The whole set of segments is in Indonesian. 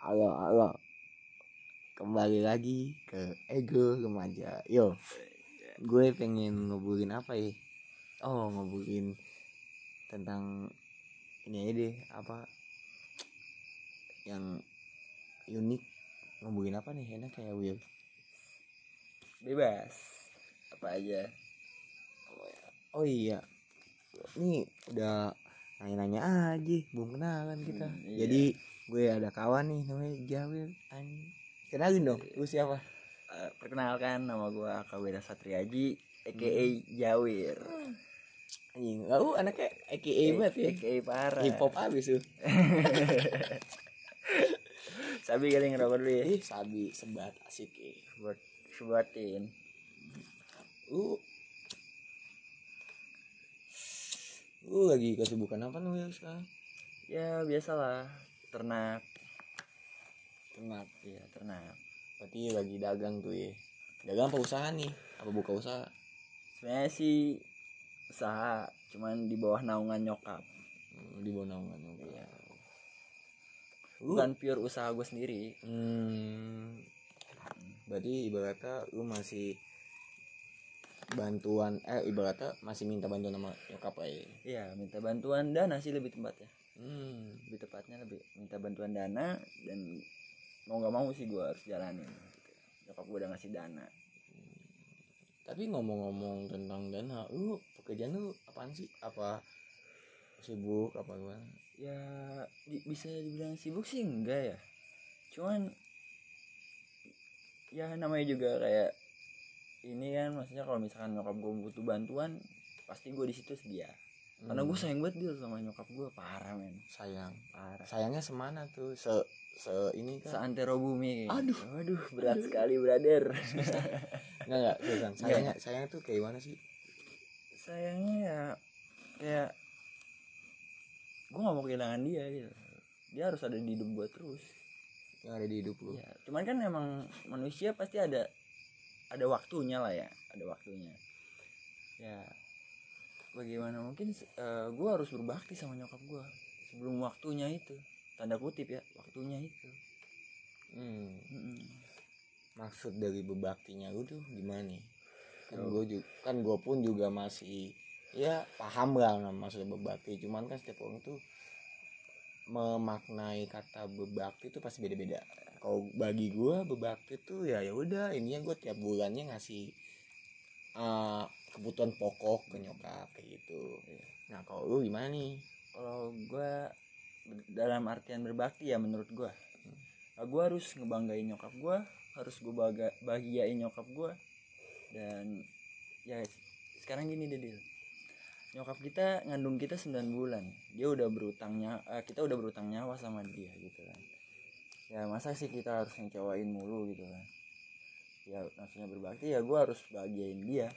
halo halo. Kembali lagi ke ego remaja. Yo gue pengen ngobrolin apa ya? Oh ngobrolin tentang ini aja deh apa yang unik. Ngobrolin apa nih? Enak kayak Will bebas. Apa aja? Oh iya. Ini udah nanya-nanya aja belum kenalan kita. Hmm, iya. jadi gue ada kawan nih namanya Jawil anjing. Kenalin dong lu siapa? Eh, perkenalkan nama gua Kawira Satriaji aka Jawir. Anjing lu anaknya AKA banget ya? Aka parah. Hip hop abis tuh sabi kali ngerokok dulu ya? Ih sabi sebat asik ya buat sebuatin. Lu lu lagi kesibukan apa nih sekarang? Ya biasalah ternak. Ternak ya ternak. Berarti lagi dagang tuh ya dagang apa usaha nih? Apa buka usaha? Sebenarnya sih usaha cuman di bawah naungan nyokap. Hmm, di bawah naungan oke. Iya. Lu- bukan pure usaha gue sendiri. Hmm, berarti ibaratnya lu masih bantuan eh ibaratnya masih minta bantuan sama nyokap ya. iya minta bantuan dana sih lebih tepatnya Hmm, lebih tepatnya lebih minta bantuan dana dan mau nggak mau sih gue harus jalanin gitu. nyokap gue udah ngasih dana tapi ngomong-ngomong tentang dana, lu pekerjaan lu apaan sih? Apa sibuk apa gimana? ya di- bisa dibilang sibuk sih enggak ya cuman ya namanya juga kayak ini kan maksudnya kalau misalkan nyokap gue butuh bantuan pasti gue di situ sedia karena gue Hmm, sayang banget dia sama nyokap gue parah men sayang. parah Sayangnya semana tuh? Se se ini kan? seantero bumi Aduh. aduh berat sekali brother Enggak enggak, sayang. Sayangnya sayangnya tuh kayak gimana sih? sayangnya ya kayak gue gak mau kehilangan dia gitu dia harus ada di hidup gue terus Yang ada di hidup lu. ya cuman kan emang manusia pasti ada ada waktunya lah ya ada waktunya ya bagaimana mungkin gue harus berbakti sama nyokap gue sebelum waktunya itu tanda kutip ya waktunya itu Hmm. Mm-mm. maksud dari berbaktinya lu tuh gimana nih kan Oh. gue juga kan gue pun juga masih ya paham lah maksudnya berbakti cuman kan setiap orang tuh memaknai kata berbakti itu pasti beda-beda kalau bagi gue berbakti tuh ya ya udah ininya gue tiap bulannya ngasih eh, kebutuhan pokok ke nyokap kayak gitu. Nah kalau lu gimana nih? Kalau gue dalam artian berbakti ya menurut gue gue harus ngebanggain nyokap gue harus gue baga bahagiain nyokap gue dan ya sekarang gini deh nyokap kita ngandung kita 9 bulan. Dia udah berutangnya eh, kita udah berutang nyawa sama dia gitu kan. Ya masa sih kita harus ngecewain mulu gitu kan. Ya maksudnya berbakti ya gue harus bahagiain dia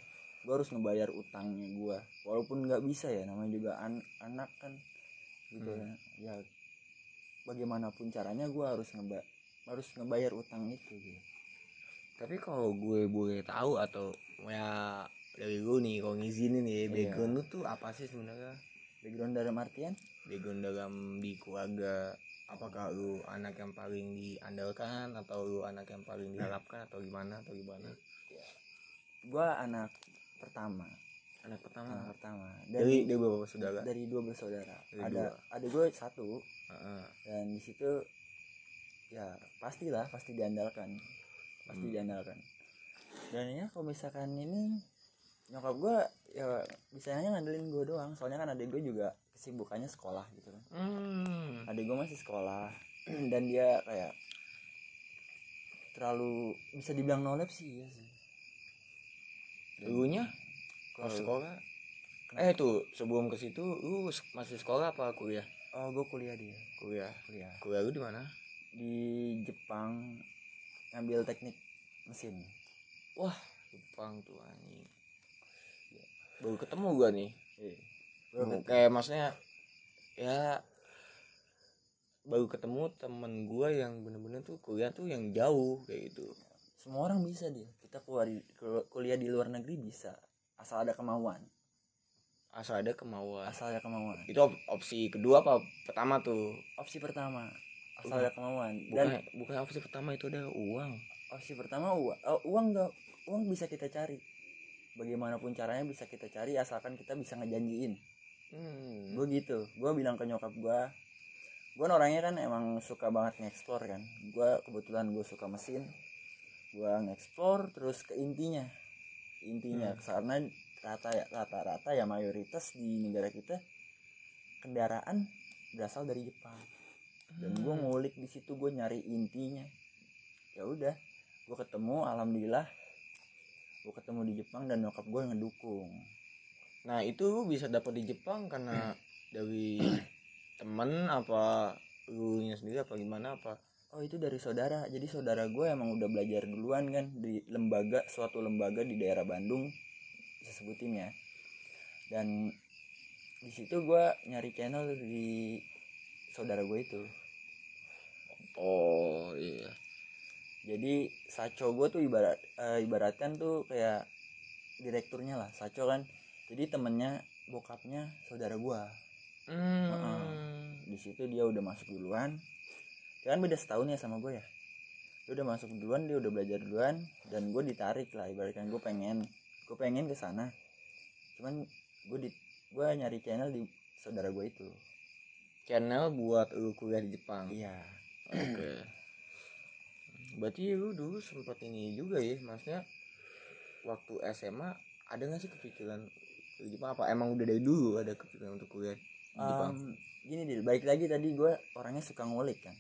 gue harus ngebayar utangnya gue walaupun nggak bisa ya namanya juga an- anak kan gitu Hmm. kan ya bagaimanapun caranya gue harus ngeba harus ngebayar utang itu gitu. Tapi kalau gue boleh tahu atau ya dari lu nih kalau ngizinin nih Iya. background lu tuh apa sih sebenarnya? Background dalam artian? Background dalam di keluarga apakah lu anak yang paling diandalkan atau lu anak yang paling diharapkan atau gimana atau gimana? Gue anak pertama. Anak pertama. Anak pertama. Dari dari dari beberapa saudara? Dari dua bersaudara Dari ada dua. ada gue satu. Heeh. dan di situ ya pastilah pasti diandalkan. Pasti Hmm. diandalkan. Dan ya kalau misalkan ini nyokap gue ya bisanya ngandelin gue doang. Soalnya kan adik gue juga kesibukannya sekolah gitu kan. Hmm. adik gue masih sekolah. Dan dia kayak terlalu bisa dibilang nolep sih ya sih dulunya kalau- sekolah kenapa? eh tuh sebelum ke situ lu s- masih sekolah apa kuliah? Oh gue kuliah dia. Kuliah. Kuliah. Kuliah lu di mana? Di Jepang ngambil teknik mesin. Wah Jepang tuh anjing. Baru ketemu gua nih. Iya. Hmm, kayak maksudnya ya baru ketemu temen gua yang bener-bener tuh kuliah tuh yang jauh kayak gitu semua orang bisa dia. Kita keluar kuliah di luar negeri bisa. Asal ada kemauan. Asal ada kemauan. Asal ada kemauan. Itu op- opsi kedua apa pertama tuh? Opsi pertama. Asal ada kemauan. Dan bukan bukan opsi pertama itu ada uang. opsi pertama uang uang gak uang bisa kita cari. Bagaimanapun caranya bisa kita cari asalkan kita bisa ngejanjiin. Hmm. gue gitu. Gue bilang ke nyokap gue gue orangnya kan emang suka banget ngeksplor kan. Gue kebetulan gue suka mesin gue ngeksplor terus ke intinya. Intinya karena rata ya rata-rata ya mayoritas di negara kita kendaraan berasal dari Jepang. Dan gue ngulik di situ gue nyari intinya. Ya udah gue ketemu alhamdulillah gue ketemu di Jepang dan nyokap gue ngedukung. Nah itu lu bisa dapat di Jepang karena dari temen apa lu nya sendiri apa gimana apa Oh itu dari saudara. Jadi saudara gue emang udah belajar duluan kan di lembaga suatu lembaga di daerah Bandung, bisa sebutin ya. Dan di situ gue nyari channel di saudara gue itu. oh iya Jadi Saco gue tuh ibarat eh, ibaratkan tuh kayak direkturnya lah. Saco kan. Jadi temennya bokapnya saudara gue. hmm. Di situ dia udah masuk duluan. Kan beda setahun ya sama gue ya. Dia udah masuk duluan, dia udah belajar duluan dan gue ditarik lah ibaratkan gue pengen gue pengen ke sana. Cuman gue di gue nyari channel di saudara gue itu. channel buat lu kuliah di Jepang Iya. oke berarti lu dulu sempat ini juga ya maksudnya waktu SMA ada nggak sih kepikiran ke Jepang apa emang udah dari dulu ada kepikiran untuk kuliah di Jepang Um, gini deh, baik lagi tadi gue orangnya suka ngulik kan.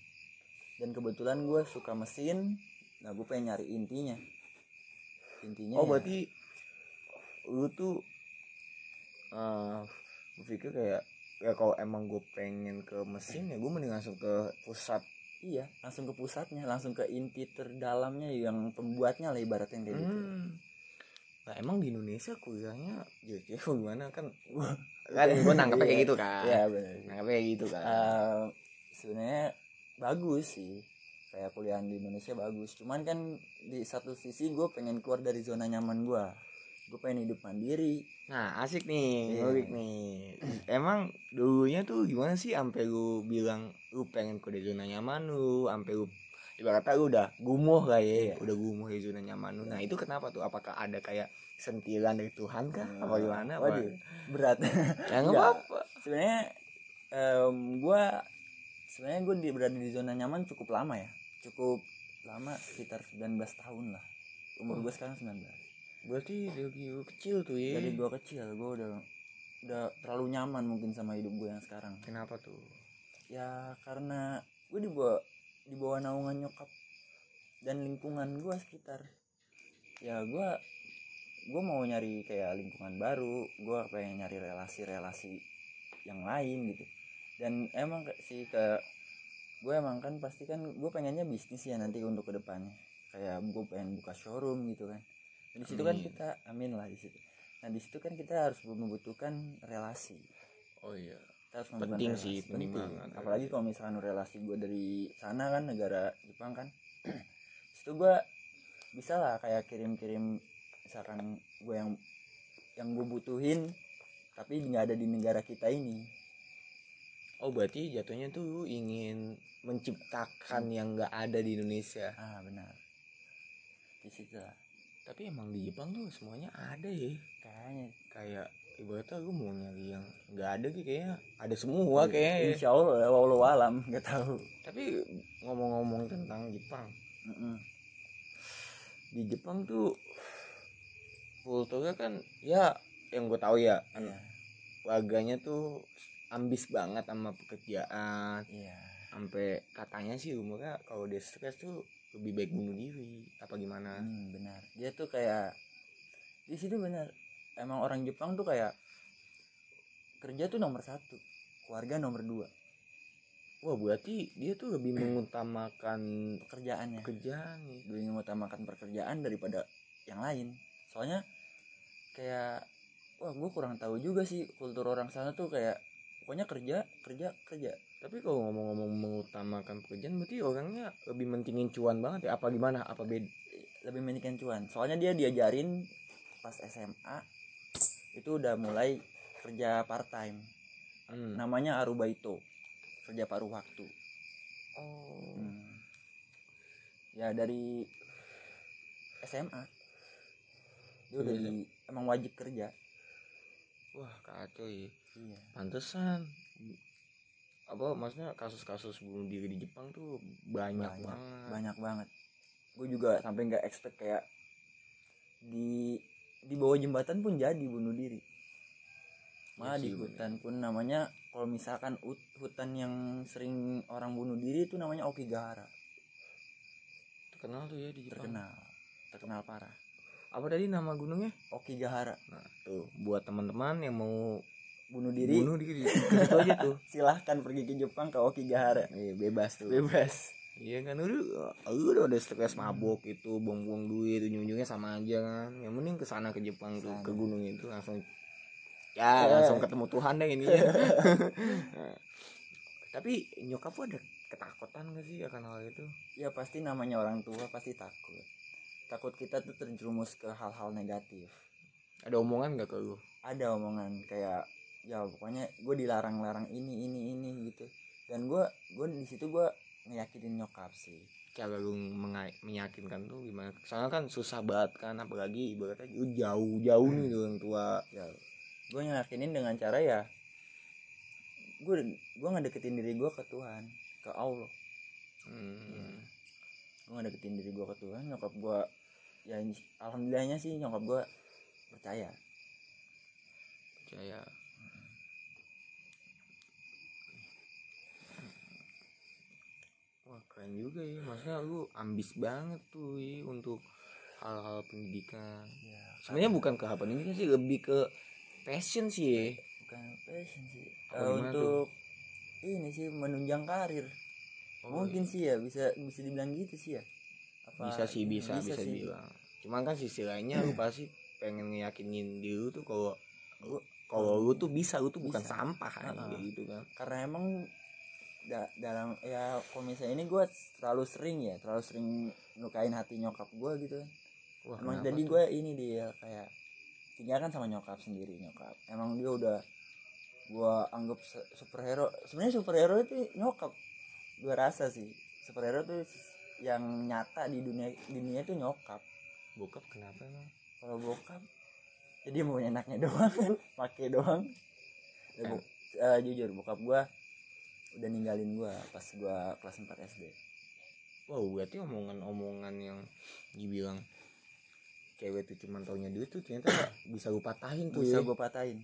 Dan kebetulan gue suka mesin, nah gue pengen nyari intinya. Intinya oh ya- berarti lu tuh eh gue pikir kayak ya kalau emang gue pengen ke mesin ya gue mending langsung ke pusat Iya, langsung ke pusatnya, langsung ke inti terdalamnya yang pembuatnya lah ibaratnya kayak gitu. Hmm. Nah emang di Indonesia kuliahnya jadi gimana kan kan gue nangkepnya kayak gitu kan Iya benar. nangkepnya kayak gitu kan Eh, sebenarnya bagus sih. Kayak kuliah di Indonesia bagus. Cuman kan di satu sisi gue pengen keluar dari zona nyaman gue gue pengen hidup mandiri. Nah asik nih. Iya. ngulik nih. Emang dulunya tuh gimana sih? Sampai lu bilang lu pengen ke zona nyaman lu. Sampai lu ibaratnya lu udah gumuh lah ya. Iya. udah gumuh di zona nyaman lu. Nah itu kenapa tuh? Apakah ada kayak sentilan dari Tuhan kah? Apa gimana? apa? Waduh, berat. Ya nggak apa-apa. Sebenarnya em, gue sebenarnya gue di berada di zona nyaman cukup lama ya. Cukup lama sekitar 19 tahun lah. Umur gue sekarang 19 berarti dari lu kecil tuh ya dari gue kecil gue udah udah terlalu nyaman mungkin sama hidup gue yang sekarang. Kenapa tuh? Ya karena gue dibawa dibawa naungan nyokap dan lingkungan gue sekitar. Ya gue gue mau nyari kayak lingkungan baru gue pengen nyari relasi-relasi yang lain gitu dan emang sih ke gue emang kan pasti kan gue pengennya bisnis ya nanti untuk ke depannya kayak gue pengen buka showroom gitu kan. Dan di situ kan kita amin lah di situ. Nah di situ kan kita harus membutuhkan relasi. Oh iya. Kita harus Penting relasi. sih, penting. apalagi kalau misalkan relasi gue dari sana kan negara Jepang kan. Itu gue bisa lah kayak kirim-kirim misalkan gue yang yang gue butuhin tapi nggak ada di negara kita ini Oh berarti jatuhnya tuh lu ingin menciptakan yang nggak ada di Indonesia. ah benar di situ lah Tapi emang di Jepang tuh semuanya ada ya. kayaknya Kayak ibaratnya lu mau nyari yang nggak ada gitu kayaknya ada semua kayaknya. insya Allah ya walau alam nggak tahu Tapi ngomong-ngomong tentang Jepang, Mm-mm. di Jepang tuh kulturnya kan ya yang gue tahu ya iya warganya tuh ambis banget sama pekerjaan iya sampai katanya sih umurnya kalau dia stres tuh lebih baik bunuh diri apa gimana Hmm, benar. Dia tuh kayak di situ benar. Emang orang Jepang tuh kayak kerja tuh nomor satu, keluarga nomor dua, Wah berarti dia tuh lebih mengutamakan pekerjaannya. pekerjaan nih. Lebih mengutamakan pekerjaan daripada yang lain. Soalnya kayak wah gue kurang tahu juga sih kultur orang sana tuh kayak pokoknya kerja kerja kerja. Tapi kalau ngomong-ngomong mengutamakan pekerjaan berarti orangnya lebih mentingin cuan banget ya apa gimana apa beda? Lebih menikah cuan. Soalnya dia diajarin pas SMA itu udah mulai kerja part time. Hmm. namanya arubaito kerja paruh waktu oh Hmm. ya dari SMA dia udah Iya, di emang wajib kerja wah kacau ya iya. Pantesan. Apa maksudnya kasus-kasus bunuh diri di Jepang tuh banyak, banyak. banget. Banyak banget. Gue juga sampai nggak expect kayak di di bawah jembatan pun jadi bunuh diri. Malah Iya di hutan pun namanya kalau misalkan ut- hutan yang sering orang bunuh diri itu namanya Okigahara. Terkenal tuh ya di Jepang. Terkenal. Terkenal parah. Apa tadi nama gunungnya? Okigahara. Nah tuh buat teman-teman yang mau bunuh diri. Bunuh diri. Ke situ aja tuh silahkan pergi ke Jepang ke Okigahara. Iya, bebas tuh. Bebas. Iya kan lu lu udah stres mabok itu buang-buang duit ujung-ujungnya sama aja kan. Yang mending ke sana ke Jepang tuh ke gunung itu langsung. Ya Eh. langsung ketemu Tuhan deh ini. Nah, tapi nyokap lu ada ketakutan gak sih akan hal itu? Ya pasti namanya orang tua pasti takut. Takut kita tuh terjerumus ke hal-hal negatif. Ada omongan gak ke lu? Ada omongan kayak ya pokoknya gue dilarang-larang ini ini ini gitu. Dan gue gue di situ gue ngeyakinin nyokap sih. Cara lu meyakinkan tuh gimana? Soalnya kan susah banget kan apalagi ibaratnya lu jauh-jauh nih dari orang tua. Ya gue ngeyakinin dengan cara ya gue gue ngedeketin diri gue ke Tuhan ke Allah. Hmm. gue ngedeketin diri gue ke Tuhan nyokap gue ya alhamdulillahnya sih nyokap gue percaya. Percaya wah keren juga ya. Maksudnya lu ambis banget tuh ya untuk hal-hal pendidikan. Ya sebenarnya bukan ke hal pendidikan sih lebih ke passion sih ya. Bukan passion sih. Apa gimana untuk ini sih menunjang karir. Oh, mungkin sih ya bisa bisa dibilang gitu sih ya. Apa- bisa sih bisa bisa, sih. bilang cuman kan sisi lainnya lu pasti pengen ngeyakinin diri lu tuh kalau kalau lu tuh bisa lu tuh bukan Bisa. sampah kan kayak gitu kan. Karena emang da- dalam ya kalau misalnya ini gue terlalu sering ya terlalu sering nukain hati nyokap gue gitu kan. Wah emang jadi gue ini dia kayak tinggalkan sama nyokap sendiri nyokap. Emang dia udah gue anggap superhero. Sebenarnya superhero itu nyokap gue rasa sih. Superhero tuh yang nyata di dunia dunia itu nyokap. Bokap kenapa emang? Kalau bokap jadi mau enaknya doang kan pakai doang. Ya, Kan. bo- eh, jujur bokap gue udah ninggalin gue pas gue kelas 4 SD Wow, berarti omongan-omongan yang dibilang cewek tuh cuma taunya duit tuh ternyata bisa lu patahin tuh bisa ya. gue patahin.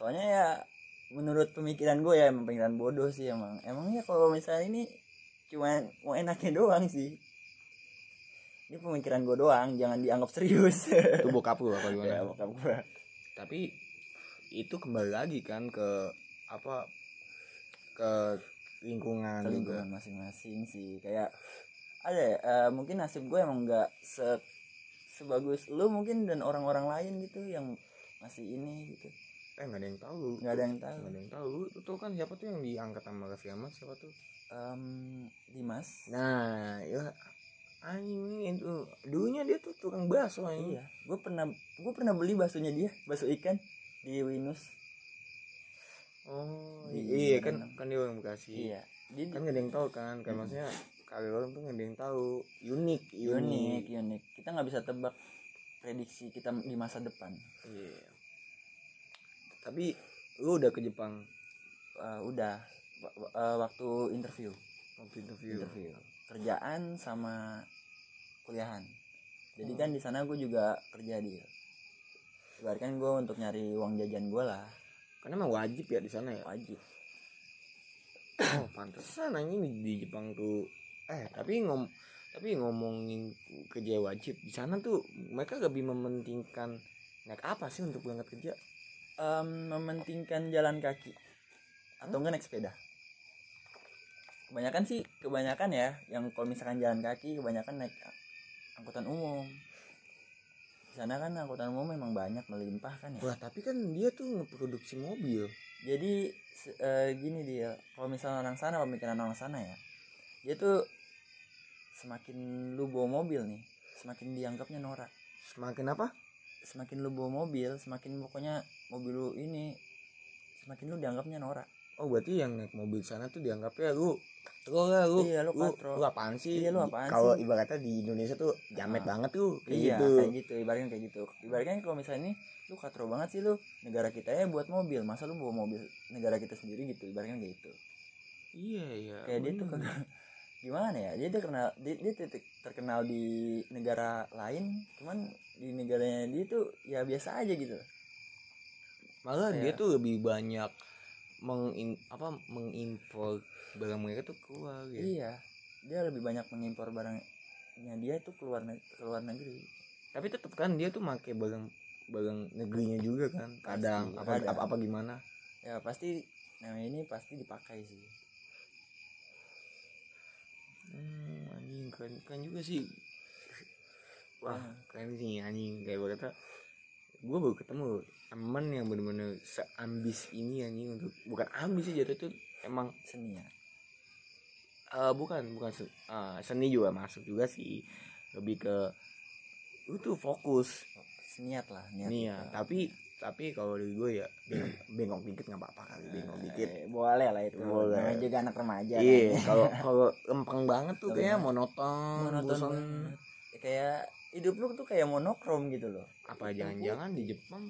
Soalnya ya menurut pemikiran gue ya emang pemikiran bodoh sih emang. Emangnya kalau misalnya ini cuma mau enaknya doang sih. Ini pemikiran gue doang jangan dianggap serius. Itu bokap lu apa gimana? ya bokap gue Tapi itu kembali lagi kan ke apa ke lingkungan, lingkungan masing-masing sih kayak ada ya eh, mungkin nasib gue emang nggak se sebagus lu mungkin dan orang-orang lain gitu yang masih ini gitu Eh nggak ada yang tahu. nggak ada yang tahu Nggak ada yang tahu. Lu tuh kan siapa tuh yang diangkat sama Raffi Ahmad siapa tuh? Em, Dimas Nah, ya anjing itu dulunya dia tuh tukang bakso anjing. Iya, gue pernah gue pernah beli baksonya dia, bakso ikan di Winus. Oh, Di iya kan Bandung. kan dia orang Bekasi. Iya, dia kan gak ada yang tahu kan kan Mm. maksudnya kali orang tuh gak ada yang tahu unik unik, unik. Kita nggak bisa tebak prediksi kita di masa depan. iya tapi lu udah ke Jepang Eh, udah wa- eh, waktu interview, waktu interview interview, kerjaan sama kuliahan. Jadi Oh. kan di sana gue juga kerja di. Ibaratkan gue untuk nyari uang jajan gue lah, karena emang wajib ya di sana ya wajib. oh pantesan anjing di, di Jepang tuh. Eh tapi ngom tapi ngomongin kerja wajib di sana tuh mereka lebih mementingkan naik apa sih untuk berangkat kerja? Em, mementingkan jalan kaki. Atau enggak naik sepeda? Kebanyakan sih kebanyakan ya yang kalau misalkan jalan kaki kebanyakan naik angkutan umum di sana kan angkutan umum memang banyak melimpah kan ya. Wah tapi kan dia tuh ngeproduksi mobil. Jadi eh, gini dia kalau misalnya orang sana pemikiran orang sana ya dia tuh semakin lu bawa mobil nih semakin dianggapnya norak. Semakin apa? Semakin lu bawa mobil semakin pokoknya mobil lu ini semakin lu dianggapnya norak. Oh berarti yang naik mobil sana tuh dianggapnya lu Lu, lu, Iya, lu lu, katro. lu apaan sih? Iya, lu apaan Kalau sih? ibaratnya di Indonesia tuh jamet Ah. banget tuh kayak iya gitu. kayak gitu ibaratnya kayak gitu ibaratnya kalau misalnya ini lu katro banget sih lu negara kita ya buat mobil masa lu bawa mobil negara kita sendiri gitu ibaratnya kayak gitu Iya, iya. kayak dia tuh bener. kagak gimana ya dia terkenal dia, dia titik terkenal di negara lain cuman di negaranya dia tuh ya biasa aja gitu malah dia tuh lebih banyak mengin apa mengimpor barang mereka tuh keluar ya. iya dia lebih banyak mengimpor barangnya dia tuh keluar keluar negeri Tapi tetap kan dia tuh make barang barang negerinya juga kan. Kadang Pasti, apa, ada. apa apa gimana. ya pasti namanya ini pasti dipakai sih Hmm, anjing keren, keren juga sih. Wah, Hmm. keren sih anjing kayak berkata gue baru ketemu temen yang bener-bener seambis ini anjing untuk bukan ambis sih jatuh tuh emang seni eh, bukan bukan eh, seni juga masuk juga sih lebih ke tuh fokus niat lah niat ya kita. tapi tapi kalau dari gue ya bengok, bengok dikit nggak apa-apa kali dikit Eh, boleh lah itu Boleh. namanya juga anak remaja iya kalau kalau lempeng banget tuh banget. monoton, monoton bosan. Ya, kayak hidup lu tuh kayak monokrom gitu loh apa jangan-jangan di Jepang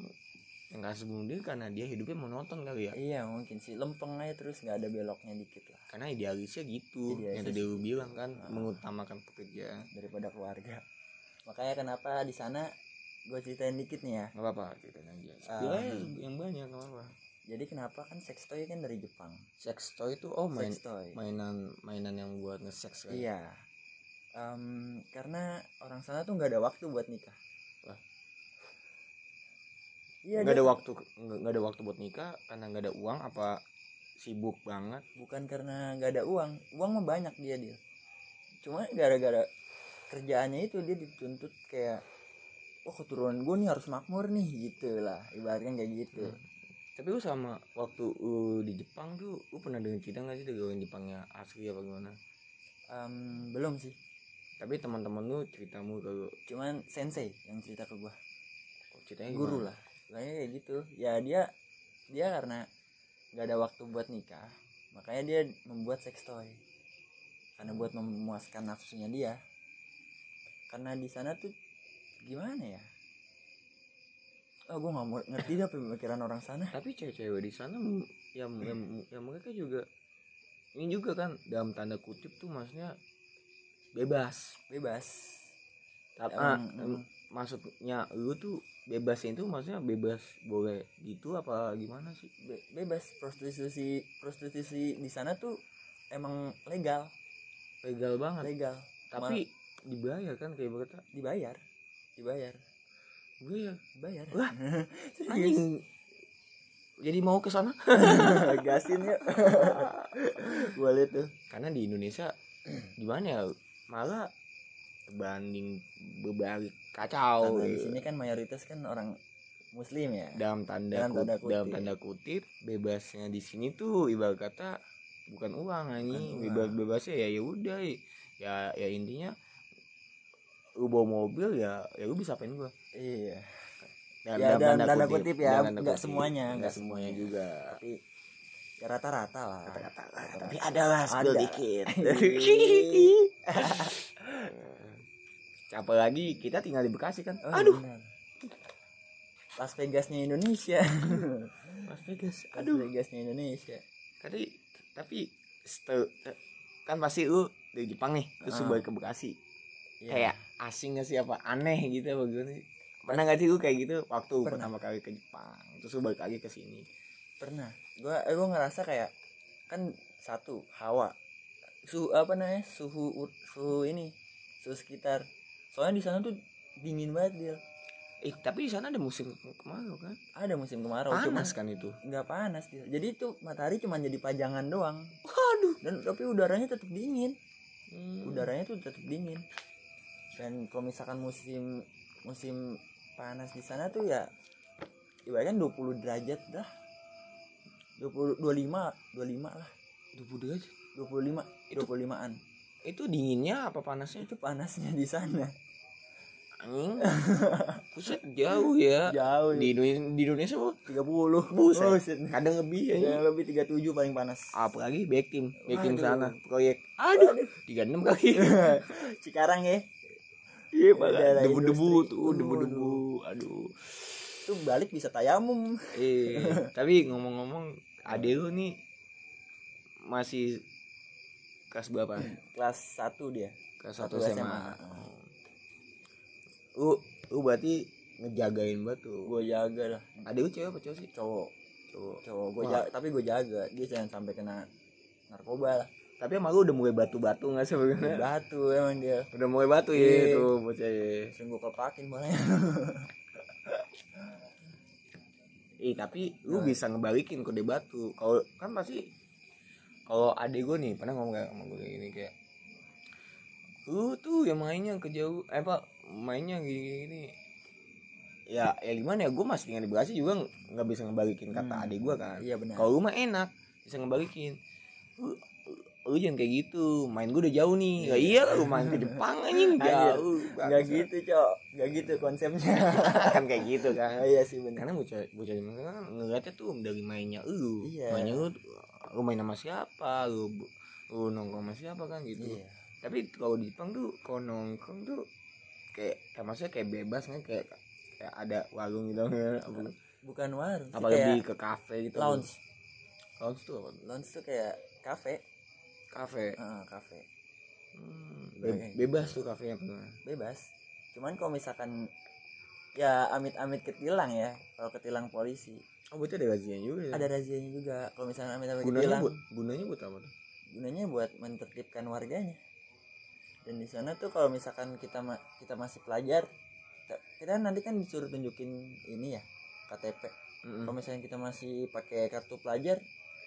nggak sebelum dia karena dia hidupnya monoton kali ya. Iya mungkin sih. Lempeng aja terus nggak ada beloknya dikit lah. Karena idealisnya gitu Idealis. yang tadi lu bilang kan Ah. mengutamakan pekerjaan daripada keluarga. Makanya kenapa di sana gue ceritain dikit nih ya. Nggak apa-apa ceritain aja. Bilangnya yang banyak nggak apa-apa. Jadi kenapa? Kan sex toy kan dari Jepang. Sex toy itu oh main toy mainan mainan yang buat nge-sex kan? Iya. Em, karena orang sana tuh nggak ada waktu buat nikah. Iya nggak dia- ada waktu nggak ada waktu buat nikah karena nggak ada uang apa sibuk banget? Bukan karena nggak ada uang. Uang mah banyak dia dia cuma gara-gara kerjaannya itu dia dituntut kayak oh keturunan gue nih harus makmur nih gitu lah. Ibaratnya kayak gitu. Hmm. tapi lu sama waktu lu di Jepang tuh lu pernah dengar cerita nggak sih dari orang Jepangnya asli apa gimana? Em, belum sih. Tapi teman-teman lu ceritamu kalau cuman sensei yang cerita ke gue oh, ceritanya guru gimana? lah kayaknya kayak gitu. Ya dia dia karena nggak ada waktu buat nikah makanya dia membuat sex toy. Karena buat memuaskan nafsunya dia. Karena di sana tuh gimana ya? Oh gue nggak mau ngerti dah pemikiran orang sana. Tapi cewek-cewek di sana yang, yang yang mereka juga ini juga kan dalam tanda kutip tuh maksudnya bebas. Bebas. Tapi Emang, ah, emang. Maksudnya lu tuh bebasnya itu maksudnya bebas boleh gitu apa gimana sih? Be- bebas. Prostitusi prostitusi di sana tuh emang legal. Legal banget. Legal. Tapi dibayar kan kayak berkata dibayar. Dibayar. Gue ya. Dibayar. Wah, anjing. Jadi mau ke sana? Gasin yuk. Boleh tuh. Karena di Indonesia gimana ya malah banding berbalik kacau. Karena di sini kan mayoritas kan orang muslim ya? Dalam tanda, Dalam kut- tanda kutip. dalam tanda kutip bebasnya di sini tuh ibarat kata bukan uang uang. bebas bebasnya ya ya udah ya ya intinya lu bawa mobil ya ya lu bisa apain gua. Iya. Dalam- Ya, dalam tanda kutip, kutip ya, tanda nggak kutip. semuanya, nggak semuanya juga. Tapi ya rata-rata lah. Kata-kata lah. Tapi ada lah spill Ada. dikit Ih. apa lagi kita tinggal di Bekasi kan Oh, aduh benar. Las Vegasnya Indonesia Las Vegas Las aduh Vegasnya Indonesia tapi tapi setel, kan pasti lu dari Jepang nih terus lu Ah. balik ke Bekasi Iya. kayak asing gak sih apa aneh gitu apa gimana sih pernah gak sih lu kayak gitu waktu Pernah. pertama kali ke Jepang terus lu balik lagi ke sini pernah gua eh, gua ngerasa kayak kan satu hawa suhu apa namanya suhu suhu ini suhu sekitar soalnya di sana tuh dingin banget dia eh tapi di sana ada musim kemarau kan? Ada musim kemarau panas kan itu? Nggak panas dia jadi itu matahari cuma jadi pajangan doang. Waduh. Dan tapi udaranya tetap dingin. Hmm. udaranya tuh tetap dingin. Dan kalau misalkan musim musim panas di sana tuh ya ibaratnya 20 derajat dah. 20 25 25 lah. Duh, derajat? 25 25an itu dinginnya apa panasnya? Itu panasnya di sana. Anjing. Buset jauh ya. Jauh. Di Indonesia di Indonesia tiga puluh. Buset kadang lebih ya. Yang lebih tiga tujuh paling panas. Apalagi back team back team sana proyek. Aduh. Tiga enam kaki Cikarang ya. Iya Daerah debu debu tuh debu debu aduh. Tuh balik bisa tayamum. Eh tapi ngomong-ngomong adek lu nih masih kelas berapa? Kelas satu dia. Kelas Satu satu SMA, SMA. lu lu berarti ngejagain banget tuh. Gue jaga lah adek lu cewek apa cowok sih? Cowok. Cowok. Cowok. Gue jaga tapi gue jaga. Dia jangan sampai kena narkoba lah. Tapi emang lu udah mulai batu-batu nggak sih sebenarnya batu emang dia. Udah mulai batu ya itu bocah ya. langsung gue kelepakin bolanya Eh tapi lu Nah. bisa ngebalikin kode batu. Kalau kan pasti kalau adek gue nih pernah ngomong kayak sama gue kayak gini kayak lu tuh yang mainnya ke jauh eh apa mainnya gini gini. Ya ya gimana ya gue masih tinggal di Bekasi juga ng- nggak bisa ngebalikin kata Hmm. adek gue kan. Iya benar. Kalau lu mah enak bisa ngebalikin. Lu, lu jangan kayak gitu main gue udah jauh nih. Ya iya lu main ke Jepang anjing jauh nggak gitu cok. Nggak gitu konsepnya. Kan kayak gitu kan. Oh, iya sih benar. Karena bocah bocah zaman kan ngeliatnya tuh dari mainnya lu Iya. mainnya lu lu main sama siapa? Lu lu nongkrong sama siapa? Kan gitu. Iya. Tapi kalau di Jepang tuh kalau nongkrong tuh kayak kayak maksudnya kayak bebas kan kayak kayak ada warung gitu kan. Apa bukan warung apa lebih ke kafe gitu. lounge. Lounge tuh apa? Lounge tuh kayak kafe kafe Heeh, kafe hmm, be- bebas tuh kafenya tuh bebas. Cuman kalau misalkan ya amit-amit ketilang ya kalau ketilang polisi oh berarti ada gajian juga ya? Ada razianya juga. Kalau misalkan amit-amit gunanya ketilang buat gunanya buat apa tuh? Gunanya buat menertibkan warganya. Dan di sana tuh kalau misalkan kita ma- kita masih pelajar kita- kita nanti kan disuruh tunjukin ini ya KTP Mm-mm. kalau misalnya kita masih pakai kartu pelajar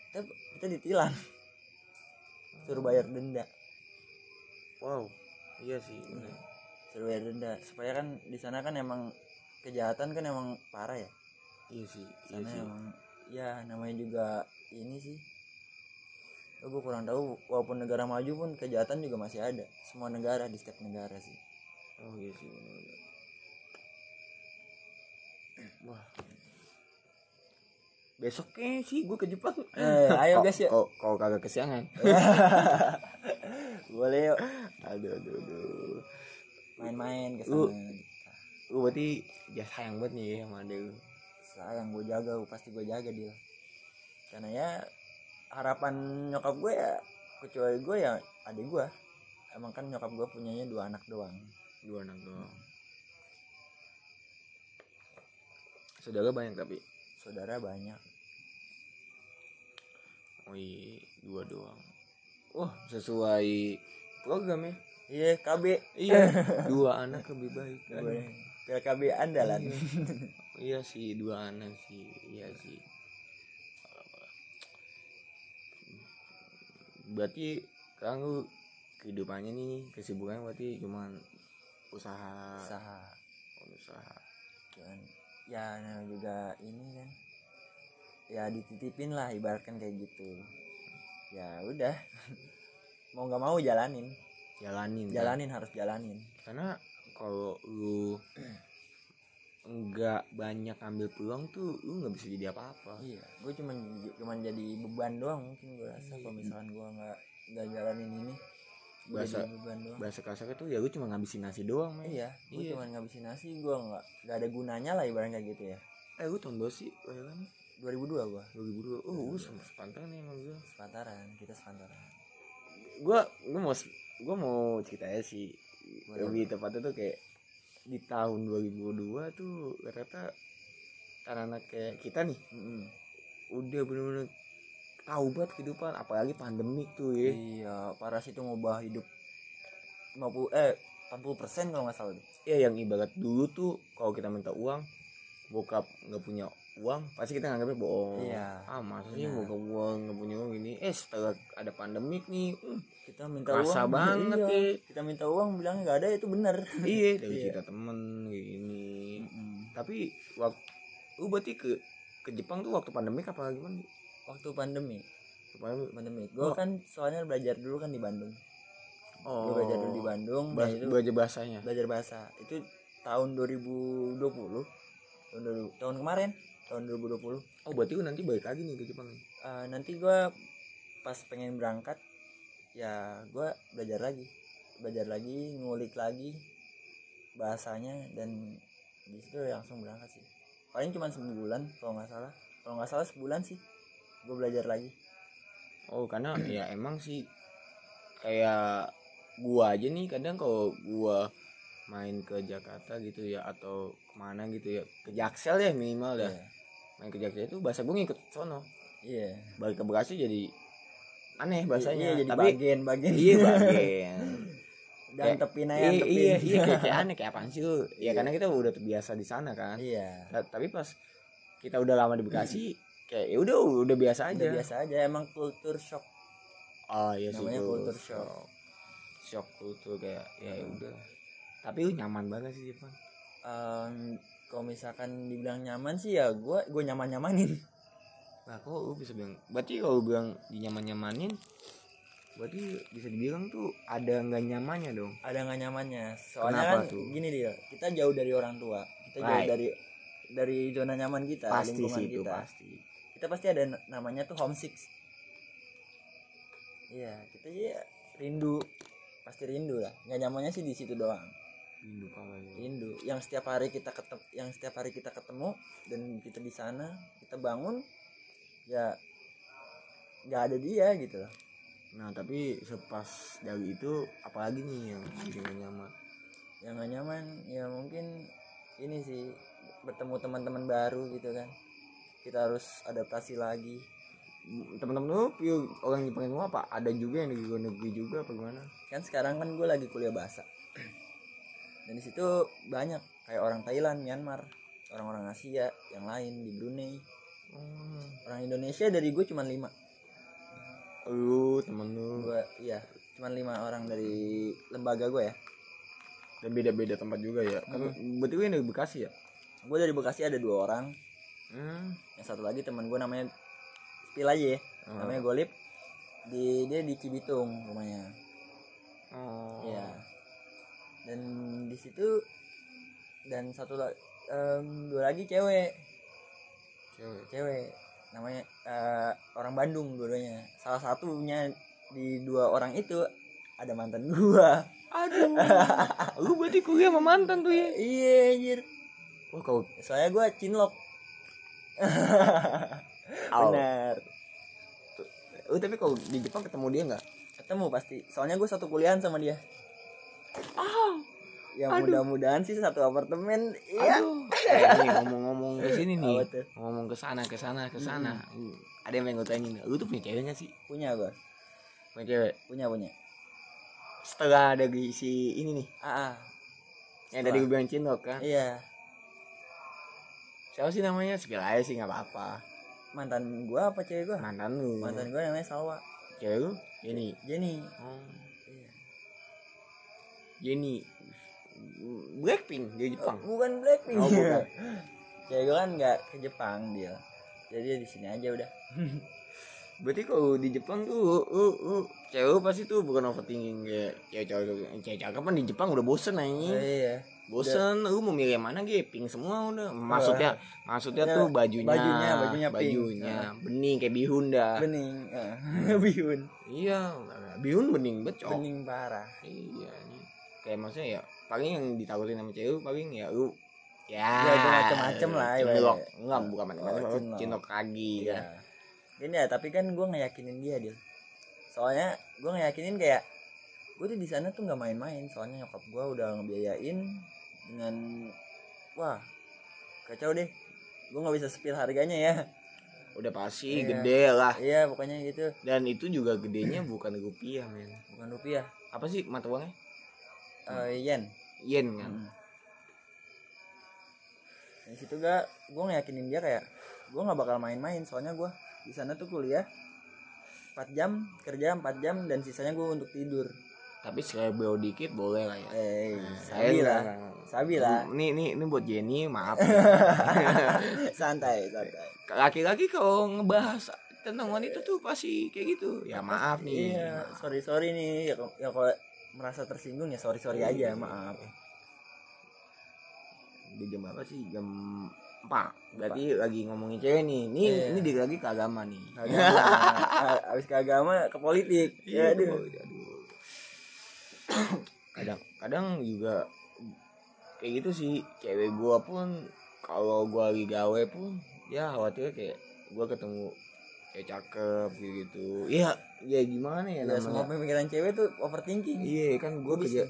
kita kita ditilang. Suruh bayar denda. Wow iya sih. Bener. suruh bayar denda. Supaya kan di sana kan emang kejahatan kan emang parah ya iya sih iya sana sih emang ya namanya juga ini sih Oh, gue kurang tahu walaupun negara maju pun kejahatan juga masih ada semua negara di setiap negara sih Oh iya sih bener-bener. Wah. Besoknya sih gue ke Jepang. Eh, ayo guys, yuk. Kok kau kagak kesiangan? boleh yuk aduh aduh aduh. main-main ke Lu- sana Lu berarti ya sayang banget nih sama adek lu. Sayang gue jaga pasti gue jaga dia karena ya harapan nyokap gue ya kecuali gue ya adik gue emang kan nyokap gue punyanya dua anak doang Dua anak doang. Saudara banyak tapi. saudara banyak Oh iya, dua doang. Wah, sesuai program ya. iya KB Iya, dua anak lebih baik. kan. gue PLKB andalan Iya sih dua anak sih, iya sih. Berarti lu kehidupannya nih kesibukan berarti cuman usaha, usaha Oh, usaha. dan ya namanya juga ini kan ya dititipin lah ibaratkan kayak gitu ya udah mau nggak mau jalanin Jalanin. kan? jalanin harus jalanin Karena kalau lu nggak banyak ambil peluang tuh lu nggak bisa jadi apa-apa. iya gue cuman cuman jadi beban doang mungkin gue rasa kalau misalkan gue nggak nggak jalanin ini gue Bahasa- jadi beban doang Bahasa kasarnya tuh ya lu cuma ngabisin nasi doang, men. iya gue Iya. cuman ngabisin nasi gue nggak nggak ada gunanya lah ibaratnya kayak gitu ya Eh lu tahun berapa sih? Lahiran 2002 gue 2002. Oh, lu sama sepantaran nih sama gua. sepantaran kita sepantaran gua gua mau gua mau cerita aja sih lebih tepatnya tuh kayak di tahun 2002 tuh rata anak-anak kayak kita nih Mm-mm. udah bener-bener tahu banget kehidupan apalagi pandemik tuh ya iya parah sih itu ngubah hidup 50 eh 40 persen kalau nggak salah deh. ya yang ibarat dulu tuh kalau kita minta uang bokap nggak punya uang pasti kita nganggapnya bohong. Iya. ah masa sih Benar. bokap uang nggak punya uang gini? Eh setelah ada pandemik nih hmm, kita minta Kerasa uang. banget, iya. ya. kita minta uang bilangnya nggak ada itu benar iya dari Iya. cerita temen gini. Tapi waktu lu berarti ke ke Jepang tuh waktu pandemik apa gimana? Waktu pandemi Pandemik. pandemi gue Oh. kan soalnya belajar dulu kan di Bandung. Oh. gue belajar dulu di Bandung nah Bahas- itu belajar bahasanya? belajar bahasa. Itu tahun 2020 tahun, 2000 tahun kemarin tahun 2020 oh berarti lu nanti balik lagi nih ke Jepang Eh, nanti gua pas pengen berangkat ya gua belajar lagi. Belajar lagi ngulik lagi bahasanya dan di situ langsung berangkat sih. Paling cuma sebulan kalau nggak salah. Kalau nggak salah sebulan sih gue belajar lagi. Oh karena ya emang sih kayak gua aja nih kadang kalau gua main ke Jakarta gitu ya atau ke mana gitu ya ke Jaksel ya minimal dah. Iya. Main ke Jaksel itu bahasa gue ngikut sono. Iya. Balik ke Bekasi jadi aneh bahasanya. iya, jadi tapi bagian bagian. iya bagian. Dan tepin aja iya tepin iya iya kayak, kayak aneh kayak apaan sih lu? Ya Iya. karena kita udah terbiasa di sana kan. Iya. Ta- tapi pas kita udah lama di Bekasi kayak ya udah udah biasa aja. udah biasa aja emang kultur shock. Oh iya sih Namanya itu culture shock. shock. Kultur kayak ya udah. Tapi lu nyaman banget sih Jepang. Em, kalau misalkan dibilang nyaman sih ya gue gue nyaman nyamanin nah kok lu bisa bilang berarti kalau bilang dinyaman nyamanin berarti bisa dibilang tuh ada nggak nyamannya dong? Ada nggak nyamannya? Soalnya Kenapa kan tuh? gini dia kita jauh dari orang tua. Kita jauh Right. dari dari zona nyaman kita pasti lingkungan sih itu kita. pasti. Kita pasti ada namanya tuh homesick. Iya kita ya rindu. Pasti rindu lah. Nggak nyamannya sih di situ doang rindu pala ya yang setiap hari kita ketemu yang setiap hari kita ketemu dan kita di sana kita bangun ya nggak ada dia gitu loh. Nah tapi sepas dari itu apalagi nih yang nggak nyaman? Yang gak nyaman ya mungkin ini sih bertemu teman-teman baru gitu kan. Kita harus adaptasi lagi. Teman-teman lu orang Jepang itu apa? Ada juga yang di luar negeri juga apa gimana? Kan sekarang kan gue lagi kuliah bahasa dan di situ banyak kayak orang Thailand Myanmar orang-orang Asia yang lain di Brunei. Hmm. orang Indonesia dari gue cuma lima. Lu temen lu. Gue iya cuma lima orang dari lembaga gue ya. Dan beda-beda tempat juga ya. Kan berarti lu yang dari Bekasi ya? Gue dari Bekasi ada dua orang. Hmm. yang satu lagi teman gue namanya Spill aja ya. Oh. namanya Golip. Di dia di Cibitung rumahnya. Oh. Iya. Dan di situ dan satu lagi dua lagi cewek, cewek cewek namanya eh, orang Bandung dua-duanya. Salah satunya di dua orang itu ada mantan gua. aduh lu berarti kuliah sama mantan tuh ya Iya anjir. wah kau Soalnya gua cinlok. Benar. lu tapi kalau di Jepang ketemu dia nggak Ketemu pasti. Soalnya gua satu kuliahan sama dia. Ah Ya mudah-mudahan sih satu apartemen. Iya. aduh. Eh, nih ngomong-ngomong ke sini nih. Ngomong ke sana ke sana ke sana. Hmm. ada yang pengen gue tanyain lu tuh punya ceweknya sih? Punya gua. punya cewek? Punya punya. setelah dari si ini nih. Ah, ah. yang tadi gue bilang cindok kan? Iya. siapa sih namanya? Sepil aja sih nggak apa-apa. Mantan gua apa cewek gua? Mantan lu. Mantan gua namanya Salwa. Cewek lu? Jenny. Jenny. Oh. Iya. Jenny Blackpink di Jepang. Oh, bukan Blackpink. Oh, bukan. cewek gua kan nggak ke Jepang dia jadi dia di sini aja udah. Berarti kalau di Jepang tuh uh, uh, cewek lu pasti tuh bukan overthinking kayak cewek-cewek cewek cakep kan di Jepang udah bosen Oh, anjing iya. Bosen lu mau milih yang mana gitu pink semua udah. Maksudnya maksudnya Ya, tuh bajunya bajunya, bajunya pink. bajunya bening kayak bihun dah. Bening eh, bihun. Iya bihun bening becok bening parah. Iya. Kayak maksudnya ya paling yang ditakutin sama cewek paling ya lu ya Ya, itu macem-macem lah, cinlok ibaratnya. enggak bukan macam-macam Oh, cinlok. cinlok kaki iya. kan ini ya tapi kan gua ngeyakinin dia dia soalnya gua ngeyakinin kayak gua tuh di sana tuh nggak main-main. Soalnya nyokap gua udah ngebiayain dengan wah kacau deh. Gua nggak bisa spill harganya ya. Udah pasti Iya. gede lah. Iya pokoknya gitu. Dan itu juga gedenya bukan rupiah men. Bukan rupiah. Apa sih mata uangnya eh yen yen kan Hmm. Di situ gak, gue ngeyakinin dia kayak gue nggak bakal main-main soalnya gue di sana tuh kuliah 4 jam kerja 4 jam dan sisanya gue untuk tidur. tapi sekali dikit boleh lah ya Eh, Saya sabi lah, sabi lah, Ini ini ini buat Jenny, maaf. santai, santai. Laki-laki kalau ngebahas tentang wanita tuh pasti kayak gitu. Ya maaf nih. Iya, sorry sorry nih, ya, ya kalau merasa tersinggung ya sorry sorry aja, maaf. di jam berapa sih? Jam 4 berarti lagi ngomongin cewek nih. Nih Iya. ini dia lagi ke agama nih. Agama. Abis ke agama ke politik. Ya Iya, aduh. aduh. kadang kadang juga kayak gitu sih. Cewek gua pun kalau gua lagi gawe pun ya khawatir kayak gua ketemu kayak cakep gitu. Iya ya gimana ya ya semua pemikiran cewek tuh overthinking. Iya kan gua Gua kerja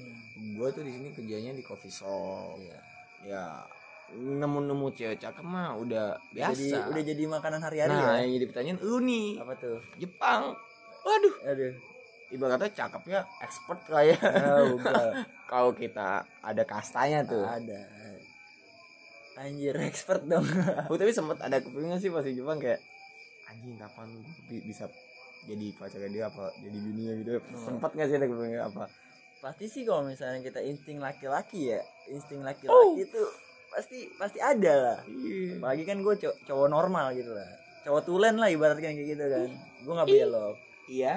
gua tuh di sini kerjanya di coffee shop. Iya. ya nemu-nemu cewek cakep mah udah biasa. jadi udah jadi makanan hari-hari nah ya? yang jadi pertanyaan lu nih apa tuh? Jepang. Waduh. Aduh. Ibaratnya cakepnya expert kayak tahu gua kalau kita ada kastanya tuh. Ada. Anjir expert dong. Aku tapi sempat ada kepingan sih pas di Jepang kayak anjing kapan bisa jadi pacarnya dia apa jadi dunia gitu? Sempat nggak sih ada kepingan apa? Pasti sih kalau misalnya kita insting laki-laki ya insting Oh. laki-laki itu pasti pasti ada lah. Iya. Apalagi kan gue cowok normal gitu lah. Cowok tulen lah ibaratnya kayak gitu kan. Gue nggak belok. Iya.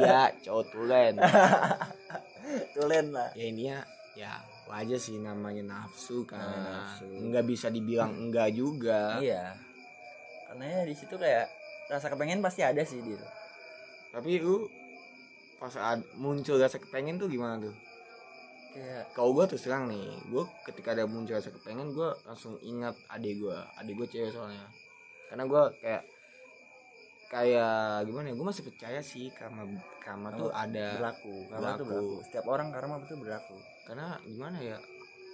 Iya cowok tulen. Tulen lah. Ya ini ya ya wajar sih namanya nafsu kan. Nafsu. nggak bisa dibilang enggak juga. Iya. Karena ya di situ kayak rasa kepengen pasti ada sih dia tapi lu pas ad- muncul rasa kepengen tuh gimana tuh? Kayak kalau gue terus terang nih gue ketika ada muncul rasa kepengen gue langsung ingat adik gue adik gue cewek soalnya. Karena gue kayak kayak gimana ya gue masih percaya sih karma karma tuh ada. berlaku. Karma tuh berlaku. berlaku. Setiap orang karma itu berlaku. Karena gimana ya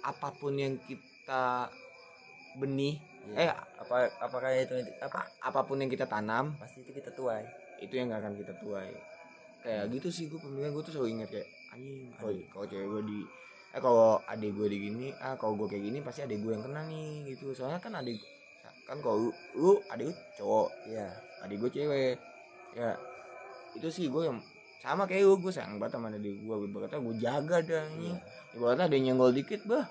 apa pun yang kita benih. Eh apa apakah itu apa? Apa pun yang kita tanam pasti itu kita tuai. itu yang gak akan kita tuai. Kayak gitu sih gue pemikiran gue tuh selalu ingat kayak anjing kalau kalau cewek gue di eh kalau adik gue di gini ah kalau gue kayak gini pasti adik gue yang kena nih gitu. Soalnya kan adik kan kalau lu, lu adik lu cowok. Iya. Adik gue cewek. Ya itu sih gue yang sama kayak lu gue sayang banget sama adik gue ibaratnya gue jaga dah iya. Nih ibaratnya ada yang nyenggol dikit bah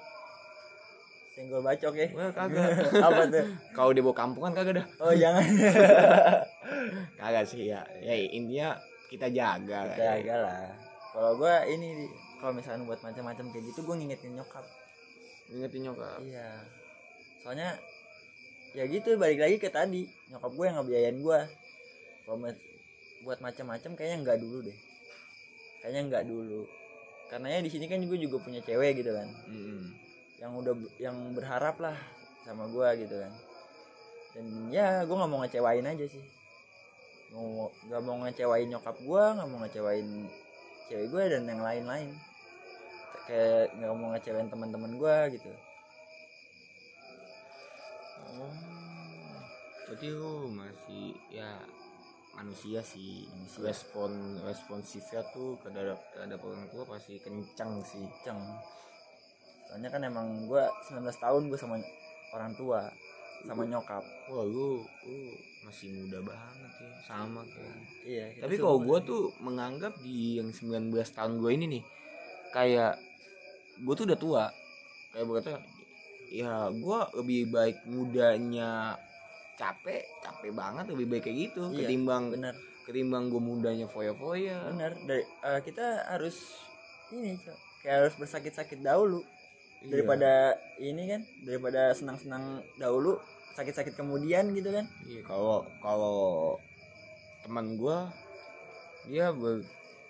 senggol bacok ya gue kagak. Apa tuh? Kalau dia bawa kampungan kagak dah. Oh jangan. Kagak sih ya. Ya intinya kita jaga kita agak lah. Kalau gue ini Di, kalau misalnya buat macam-macam kayak gitu gue ngingetin nyokap. Ingetin nyokap? Iya. Soalnya ya gitu balik lagi ke tadi. Nyokap gue yang ngebiayain gue kalau buat macam-macam kayaknya nggak dulu deh. Kayaknya nggak dulu. Karena ya di sini kan gue juga punya cewek gitu kan. Mm-mm. Yang udah yang berharap lah sama gue gitu kan. Dan ya gue nggak mau ngecewain aja sih. Mau nggak mau ngecewain nyokap gue nggak mau ngecewain cewek gue dan yang lain-lain. Kayak nggak mau ngecewain teman-teman gue gitu. Oh, berarti lu masih ya manusia sih. Manusia. respon responsifnya tuh terhadap terhadap orang tua pasti kencang sih. Kenceng soalnya kan emang gue 19 tahun gue sama orang tua sama nyokap. wah lu lu masih muda banget ya sama kayak iya tapi kalau gue tuh menganggap di yang 19 tahun gue ini nih kayak gue tuh udah tua. Kayak berkata ya gue lebih baik mudanya capek capek banget lebih baik kayak gitu Iya, ketimbang bener. ketimbang gue mudanya foya-foya. Bener dari eh, kita harus ini Cok. kayak harus bersakit-sakit dahulu Iya. daripada ini kan daripada senang-senang dahulu sakit-sakit kemudian gitu kan. Iya, kalau kalau teman gua dia ber,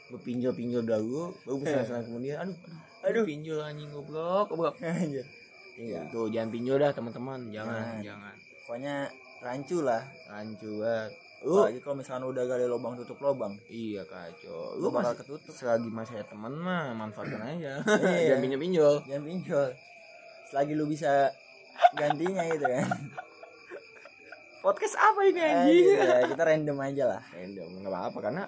berpinjol-pinjol dahulu baru bisa senang kemudian. Aduh aduh, Aduh. pinjol anjing goblok goblok. Iya tuh jangan pinjol dah teman-teman. Jangan Jangan. jangan. Pokoknya rancu lah. Rancu banget lu apalagi kalau misalnya udah gali lubang tutup lubang. Iya kacau. Lu masih ketutup. selagi masih ada teman mah manfaatkan aja. Iya. jangan pinjol pinjol jangan pinjol. Selagi lu bisa gantinya gitu kan. Podcast apa ini Anjir, ya, kita random aja lah. Random nggak apa-apa. Karena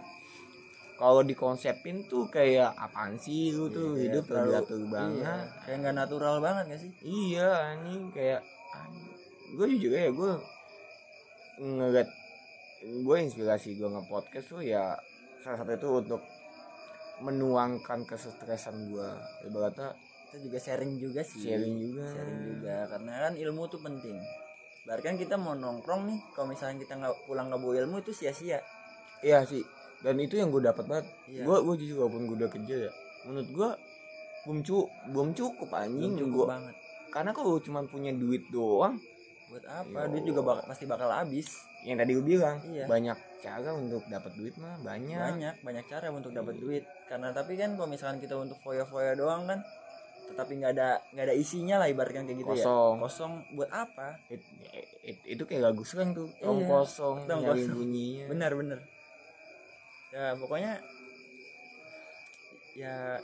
kalau dikonsepin tuh kayak apaan sih lu tuh? Iya, hidup terlalu- terdiatur banget iya, kayak nggak natural banget gak sih? Iya anjing. Kayak gue jujur ya gue ngeliat gue inspirasi gue nge-podcast tuh ya salah satu itu untuk menuangkan kesetresan gue ibaratnya itu juga sharing juga sih. Sharing juga. Sharing juga karena kan ilmu tuh penting. Bahkan kita mau nongkrong nih kalau misalnya kita nggak pulang nggak bawa ilmu itu sia-sia. Iya sih dan itu yang gue dapat banget. Iya. gue gue jujur walaupun gue udah kerja ya menurut gue belum cu belum cukup anjing belum cukup gue banget. Karena kalau cuma punya duit doang buat apa? Yo. duit juga bak- pasti bakal habis. Yang tadi gue bilang Iya. banyak cara untuk dapat duit mah banyak, banyak banyak cara untuk dapat duit. Karena tapi kan kalau misalkan kita untuk foya-foya doang kan tetapi nggak ada nggak ada isinya lah ibaratkan kayak gitu Kosong. ya. Kosong. Buat apa? It- it- itu kayak lagu slang tuh. Tong Iya, kosong tong nyari kosong. bunyinya benar benar. Ya pokoknya ya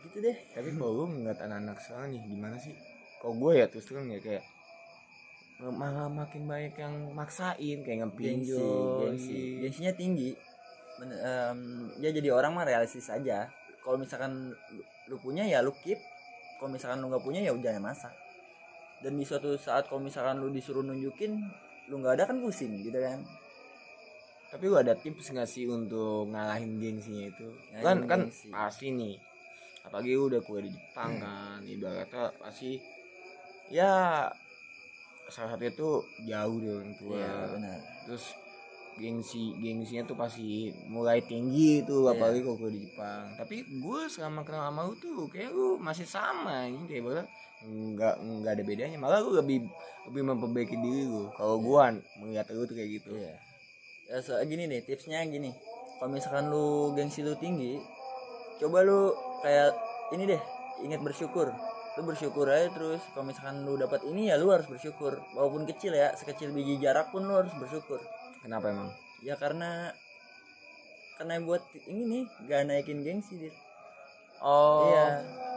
gitu deh. Tapi kalau lu ngeliat anak-anak sekarang nih gimana sih? Kalau gue ya terus terang ya kayak malah makin banyak yang maksain kayak gengsi ngepinjol gengsi gengsinya tinggi. Men- em, ya jadi orang mah realistis aja. Kalau misalkan lu, lu punya ya lu keep. Kalau misalkan lu nggak punya ya udah masa dan di suatu saat kalau misalkan lu disuruh nunjukin lu nggak ada kan pusing gitu kan? Tapi lu ada tips nggak sih untuk ngalahin gengsinya itu? Ngalahin kan kan gengsi. pasti nih. Apalagi lu udah kuliah di Jepang kan ibaratnya pasti ya salah satunya tuh jauh dari orang tua Iya. benar. Terus gengsi gengsinya tuh pasti mulai tinggi tuh Iya. apalagi kalau gue di Jepang. Tapi gue selama kenal sama lu tuh kayak lu masih sama ini kayak bahkan nggak nggak ada bedanya. Malah lu lebih lebih memperbaiki diri lu kalau gue melihat lu tuh kayak gitu. Iya. Ya so, gini nih tipsnya gini. Kalau misalkan lu gengsi lu tinggi coba lu kayak ini deh ingat bersyukur lu bersyukur aja terus. Kalau misalkan lu dapat ini ya lu harus bersyukur. Walaupun kecil ya sekecil biji jarak pun lu harus bersyukur. Kenapa emang? Ya karena karena buat ini nih gak naikin gengsi dia oh. Iya.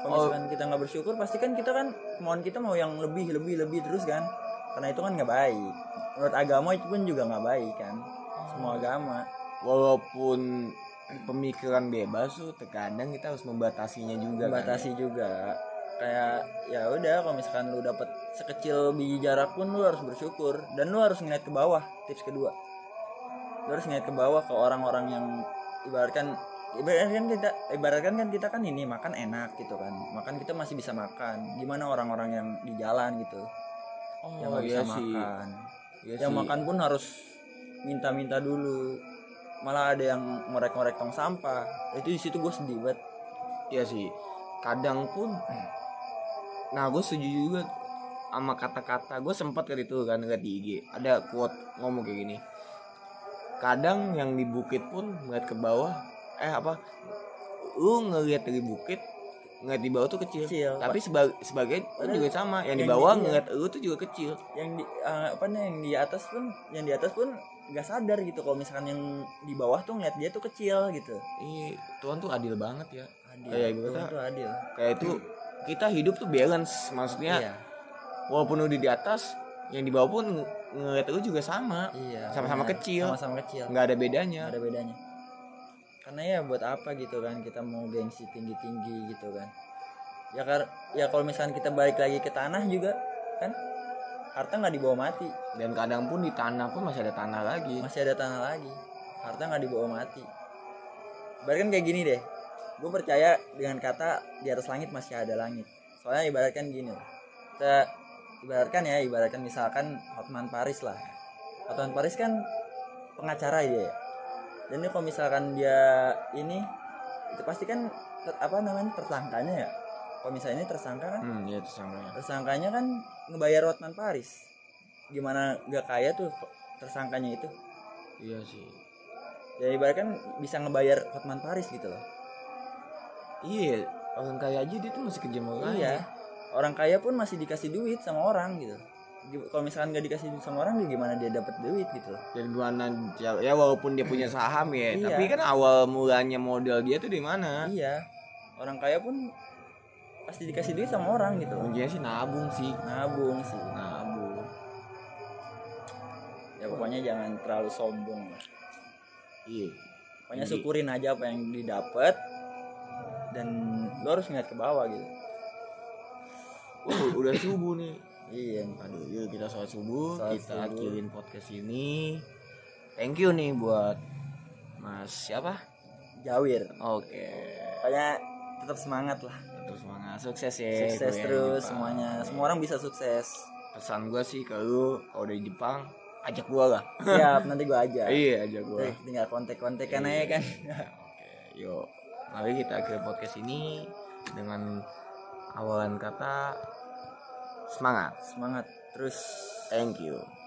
Kalau Oh. misalkan kita nggak bersyukur pasti kan kita kan kemauan kita mau yang lebih lebih lebih terus kan. Karena itu kan nggak baik. Menurut agama itu pun juga nggak baik kan. Semua agama. Walaupun pemikiran bebas tuh terkadang kita harus membatasinya juga kan. membatasi juga kayak ya udah kalau misalkan lu dapat sekecil biji jarak pun lu harus bersyukur. Dan lu harus ngeliat ke bawah tips kedua. Lu harus ngeliat ke bawah ke orang-orang yang ibaratkan ibaratkan kita ibaratkan kan kita kan ini makan enak gitu kan. Makan kita masih bisa makan. Gimana orang-orang yang di jalan gitu? Oh yang nggak iya bisa sih. makan. Iya yang sih. makan pun harus minta-minta dulu. Malah ada yang ngorek-ngorek tong sampah. Itu di situ gue sedih banget. Iya sih. Kadang pun nah gue setuju juga sama kata-kata. Gue sempat kali itu kan di IG ada quote ngomong kayak gini. Kadang yang di bukit pun ngeliat ke bawah eh apa lu ngeliat dari bukit ngeliat di bawah tuh kecil, Kecil. tapi sebagai sebagai Padahal juga sama. Yang di yang bawah di- iya. ngeliat lu tuh juga kecil. Yang di eh, apa nih yang di atas pun yang di atas pun nggak sadar gitu kalau misalkan yang di bawah tuh ngeliat dia tuh kecil gitu. Ih, Tuhan tuh adil banget ya. Adil. Kayak ibu kata- tuh adil. kayak itu kita hidup tuh balance. Maksudnya iya. walaupun udah di atas yang di bawah pun ng- ngeliat lu juga sama. Iya sama-sama kecil. sama-sama kecil. Nggak ada bedanya. Nggak ada bedanya. Karena ya buat apa gitu kan kita mau gengsi tinggi tinggi gitu kan. Ya kar ya kalau misalkan kita balik lagi ke tanah juga kan harta nggak dibawa mati. Dan kadang pun di tanah pun masih ada tanah lagi. Masih ada tanah lagi. Harta nggak dibawa mati. Ibaratkan kayak gini deh gue percaya dengan kata di atas langit masih ada langit. Soalnya ibaratkan gini loh. kita ibaratkan ya ibaratkan misalkan Hotman Paris lah. Hotman Paris kan pengacara dia ya. dan ini kalau misalkan dia ini itu pasti kan ter- apa namanya tersangkanya ya. Kalau misalnya ini tersangka kan hmm ya itu sama ya tersangkanya kan ngebayar Hotman Paris. Gimana gak kaya tuh tersangkanya itu? Iya sih. Ya ibaratkan bisa ngebayar Hotman Paris gitu loh iya orang kaya aja dia tuh masih kejam orang iya. orang kaya pun masih dikasih duit sama orang gitu. Gi- kalau misalkan nggak dikasih duit sama orang dia gimana dia dapat duit gitu loh. Dan gimana ya ya walaupun dia punya saham ya Iya. tapi kan awal mulanya modal dia tuh di mana? Iya. Orang kaya pun pasti dikasih duit sama orang gitu loh. Kuncinya sih nabung sih. Nabung sih. Nabung. Ya pokoknya jangan terlalu sombong lah. Iya. Pokoknya syukurin aja apa yang didapat dan lo harus ngeliat ke bawah gitu. Oh, udah subuh nih. Iya aduh yuk kita sholat subuh Sholat kita subuh. akhirin podcast ini. Thank you nih buat mas siapa? Jawir. Oke. Pokoknya tetap semangat lah. Terus semangat. Sukses ya sukses terus semuanya. Semua orang bisa sukses. Pesan gue sih ke lu kalau dari Jepang ajak gue lah. Siap nanti gua aja iya ajak gue tinggal kontek-kontekan Iya. aja kan. Oke yuk mari kita akhiri podcast ini dengan awalan kata semangat. Semangat. Terus thank you